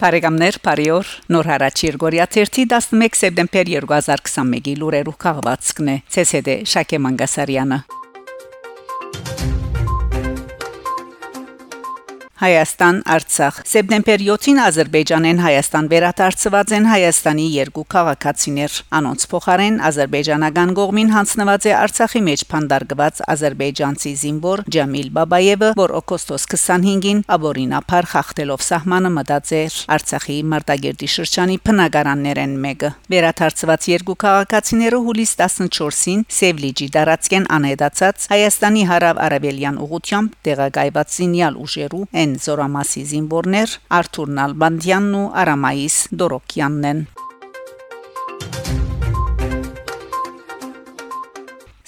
Բարեկամներ, բարիօր։ Նոր հարաճ Երգորիա 11 սեպտեմբեր 2021-ի լուրերու քաղվածքն է. ՑՍԴ Շակե Մանգասարյանը։ Հայաստան Արցախ Սեպտեմբեր 7-ին Ադրբեջանեն Հայաստան վերադարձված են Հայաստանի երկու քաղաքացիներ անոնց փոխարեն ադրբեջանական կողմին հանձնված է Արցախի մեջ փանդարգված ադրբեջանցի զինվոր Ջամիլ Բաբաևը որ օգոստոս 25-ին աբորինափար խախտելով սահմանը մտած է Արցախի Մարտագերդի շրջանի բնակարաններեն մեկը վերադարձված երկու քաղաքացիները հուլիս 14-ին Սևլիջի դարածքեն անհետացած Հայաստանի հարավ-արևելյան ուղությամբ տեղակայված զինյալ ուժերու են են Զորամասի զինվորներ Արթուր Նալբանդյանն ու Արամայիս Դորոկյանն են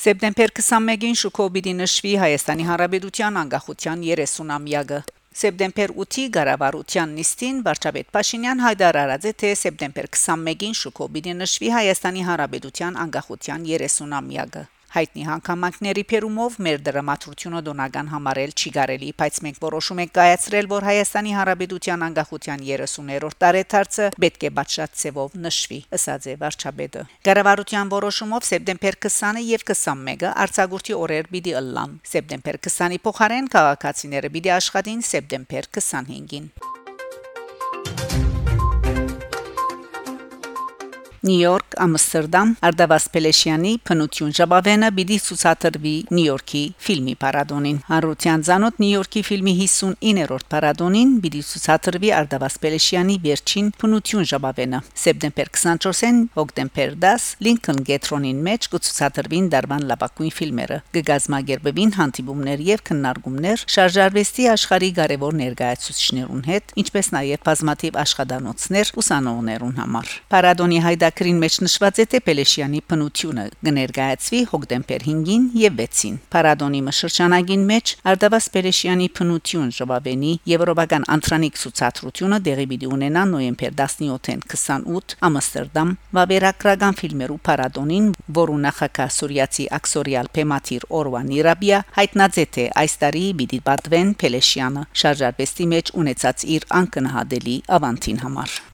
Սեպտեմբեր 21-ին Շուկոբիդի նշվի Հայաստանի Հանրապետության անկախության 30-ամյակը Սեպտեմբեր 8-ի Գարավարության նիստին վարչապետ Փաշինյան հայտարարած է թե սեպտեմբեր 21-ին Շուկոբիդի նշվի Հայաստանի Հանրապետության անկախության 30-ամյակը հայտնի հանգամանքների փերումով մեր դրամատրությունը դոնական համարել չի կարելի, բայց մենք որոշում ենք կայացրել, որ Հայաստանի Հանրապետության անկախության 30-րդ տարեթարցը պետք է բացշացեվով նշվի, ըսած է վարչապետը։ Գարավարության որոշումով սեպտեմբեր 20-ը եւ 21-ը արձակուրդի օրեր պիտի ըլլան։ Սեպտեմբեր 20-ի փոխարեն քաղաքացիները պիտի աշխատին սեպտեմբեր 25-ին։ Նյու Յորք, Ամստերդամ, Արդավաս Պելեշյանի փնություն ժապավենը բիդի ցուցադրվի Նյու Յորքի ֆիլմի պարադոնին։ Հարության ցանոթ Նյու Յորքի ֆիլմի 59-րդ պարադոնին բիդի ցուցադրվի Արդավաս Պելեշյանի վերջին փնություն ժապավենը։ Սեպտեմբեր 24-ին հոկտեմբեր 10 Լինքոն Գետրոնին մեջ կցուցադրվին դարբան լավագույն ֆիլմերը։ Գգազմագերբվին հանդիպումներ եւ քննարկումներ շարժարվեստի աշխարհի կարևոր ներկայացուցիչներուն հետ, ինչպես նաեւ բազմաթիվ աշխատանոցներ ուսանողներուն համար։ Պարադոնի հայդա Գրին մեջ նշված է թե Պելեշյանի բնությունը. Կներկայացվի հոկտեմբեր 5-ին եւ 6-ին։ Պարադոնի մշրջանագին մեջ Արդավաս Պելեշյանի բնություն ժողովենի եվրոպական անտրանիկ ցուցադրությունը դեղի պիտի ունենա նոյեմբեր 17-ին 28 Ամստերդամ վավերագրական ֆիլմերու պարադոնին, որու նախակա սուրիացի ակսորիալ Պեմատիր Օրվանի Ռաբիա հայտնած է. Թե այս տարի պիտի պատվեն Պելեշյանը շարժարվեստի մեջ ունեցած իր անկնահատելի ավանտին համար։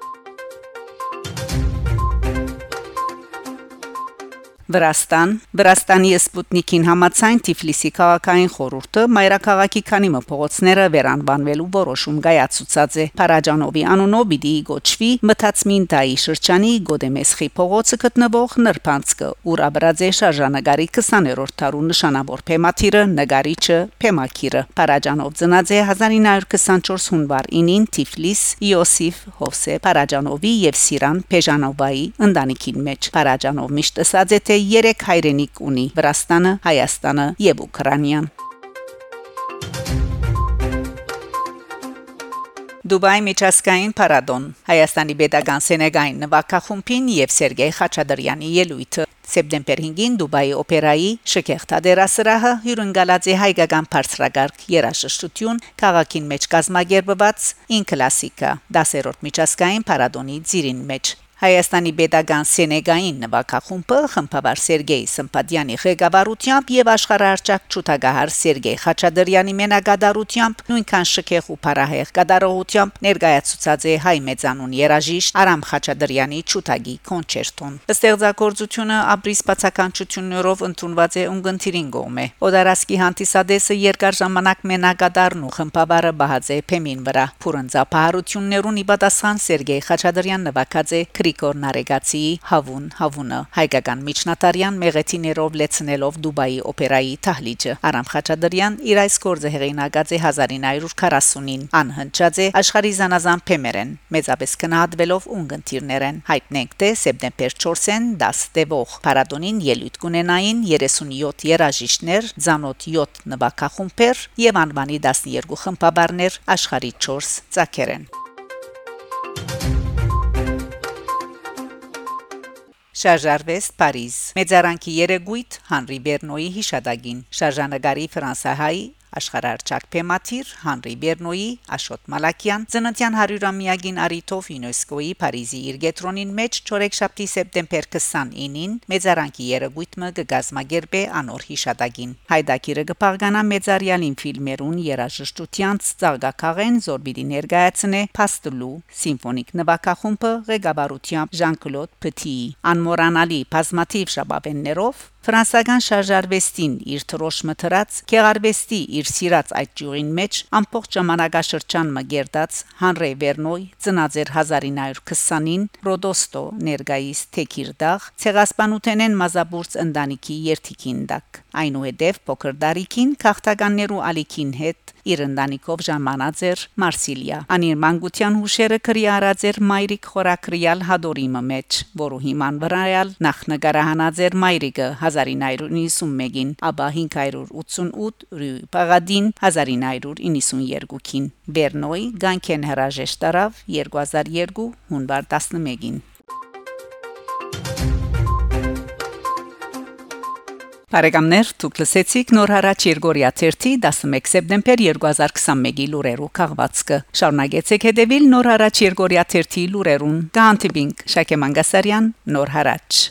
Վրաստան. Վրաստանի Սպուտնիկին համացայն Թիֆլիսի քաղաքային խորհուրդը մայրաքաղաքի քանի փողոցները վերանվանվելու որոշում կայացուցած է. Փարաջանովի անունով բիդի գոչվի Մթացմինտայի շրջանի Գոդեմեսխի փողոցը գտնվող Նրփանցկը ուր աբրաձե շարժանագարի 20-րդ տարու նշանավոր Փեմաթիրը նգարիչը Փեմակիրը Փարաջանով ծնած է 1924 հունվար 9-ին Թիֆլիս Իոսիֆ Հովսե Փարաջանովի եւ Սիրան Փեժանովայի ընտանիքին մեջ Փարաջանով միշտ ասած է թե 3 հայրենիք ունի՝ Վրաստանը, Հայաստանը եւ Ուկրաինան։ Դուբայ միջազգային պարադոն Հայաստանի Պետական Սենեգային նվագախումբին եւ Սերգեյ Խաչատրյանի ելույթը Սեպտեմբեր 5-ին Դուբայի օպերայի Շքեղտա դերասրահը հյուրընկալած է հայկական բարձրագարկ երաժշտություն քաղաքին մեջ կազմակերպված ին կլասիկա 10-րդ միջազգային պարադոնի ծիրին մեջ Հայաստանի Պետական Սենեգային նվագախումբը խմբավար Սերգեյ Սմպադյանի ղեկավարությամբ եւ աշխարհարչակ ճուտագահար Սերգեյ Խաչատրյանի մենակատարությամբ նույնքան շքեղ ու փարահեղ կատարողությամբ ներկայացուցած է հայ մեծանուն երաժիշտ Արամ Խաչատրյանի ճուտագի կոնցերտոն։ Ստեղծագործությունը ապրիս բացականչություններով ընդունված է ունգընթիրին գոմե։ Օդարասկի հանդիսադեսը երկար ժամանակ մենակատարն ու խմբավարը բահած է Փեմին վրա։ Փուրընձապահարություններուն ի պատասխան Սերգեյ Խաչատրյան նվագած է Գրիգոր Նարեգացի Հավուն Հավունը հայկական միջնատարյան մեղեթիներով լեցնելով Դուբայի օպերայի թահլիճը Արամ Խաչատրյան իր այս գործը հեղինակած է 1940-ին անհնչած է աշխարհի զանազան փեմերեն մեծապես կնահատվելով ունգընտիրներեն հայտնենք թե սեպտեմբեր 4-ին 10 տևող Փարադոնին ելույթ կունենային 37 երաժիշտներ, ցանոթ 7 նվագախումբեր եւ անվանի 12 խմբաբարներ աշխարհի 4 ցակերեն Շարժարվեստ Փարիզ Մեծարանքի երեգույթ Հանրի Բերնոյի հիշադակին Շարժանագարի ֆրանսահայ Աշխարհարչակ Փեմաթիր Հանրի Բերնոյի Աշոտ Մալակյան ծննդյան 100-ամյակին արիթով ՅՈՒՆԵՍԿՕ-ի Փարիզի իր գետրոնին մեջ չորեքշաբթի սեպտեմբեր 29-ին մեծարանքի երեգույթը կգազմագերբե անոր հիշատակին հայդակիրը կփաղկանա մեծարյալին ֆիլմերուն երաժշտության ծաղկակաղեն զորբիդի ներկայացնե Պաստլու սիմֆոնիկ նվագախումբը ղեկավարությամբ Ժան-Կլոդ Փթիի անմոռանալի բազմաթիվ շաբաբեններով Ֆրանսական շարժարվեստին իր թրոշ մթրած Քեղարվեստի իր սիրած այդ ջուրին մեջ ամբողջ ժամանակաշրջան մգերտած Հանրե Վերնոյ ծնածեր 1920-ին Ռոդոստո ներգայիս Թեքիրդաղ ցեղասպանութենեն մազաբուրց ընտանիքի երթիկին դակ այնուհետև փոքր դարիքին քաղաքտականներու ալիքին հետ իր ընտանիքով ժամանած էր Մարսիլիա անիր մանկության հուշերը քրի արած էր մայրիկ խորակրիալ հադորիմը մեջ որը հիման վրայալ նախ նկարահանած էր մայրիկը 1991-ին, ապա 588 Ռյու Պագադին 1992-ին։ Վերնոյ Գանքեն հրաժեշտարավ 2002 հունվար 11-ին։ Բարեկամներ, դուք լսեցիք նոր հարաճ Երգորիա 11 սեպտեմբեր 2021-ի լուրերով քաղվածքը։ Շարունակեցեք հետևել նոր հարաճ Երգորիա 13 լուրերուն։ Գանտիբինգ Շակե Մանգասարյան, նոր հարաճ։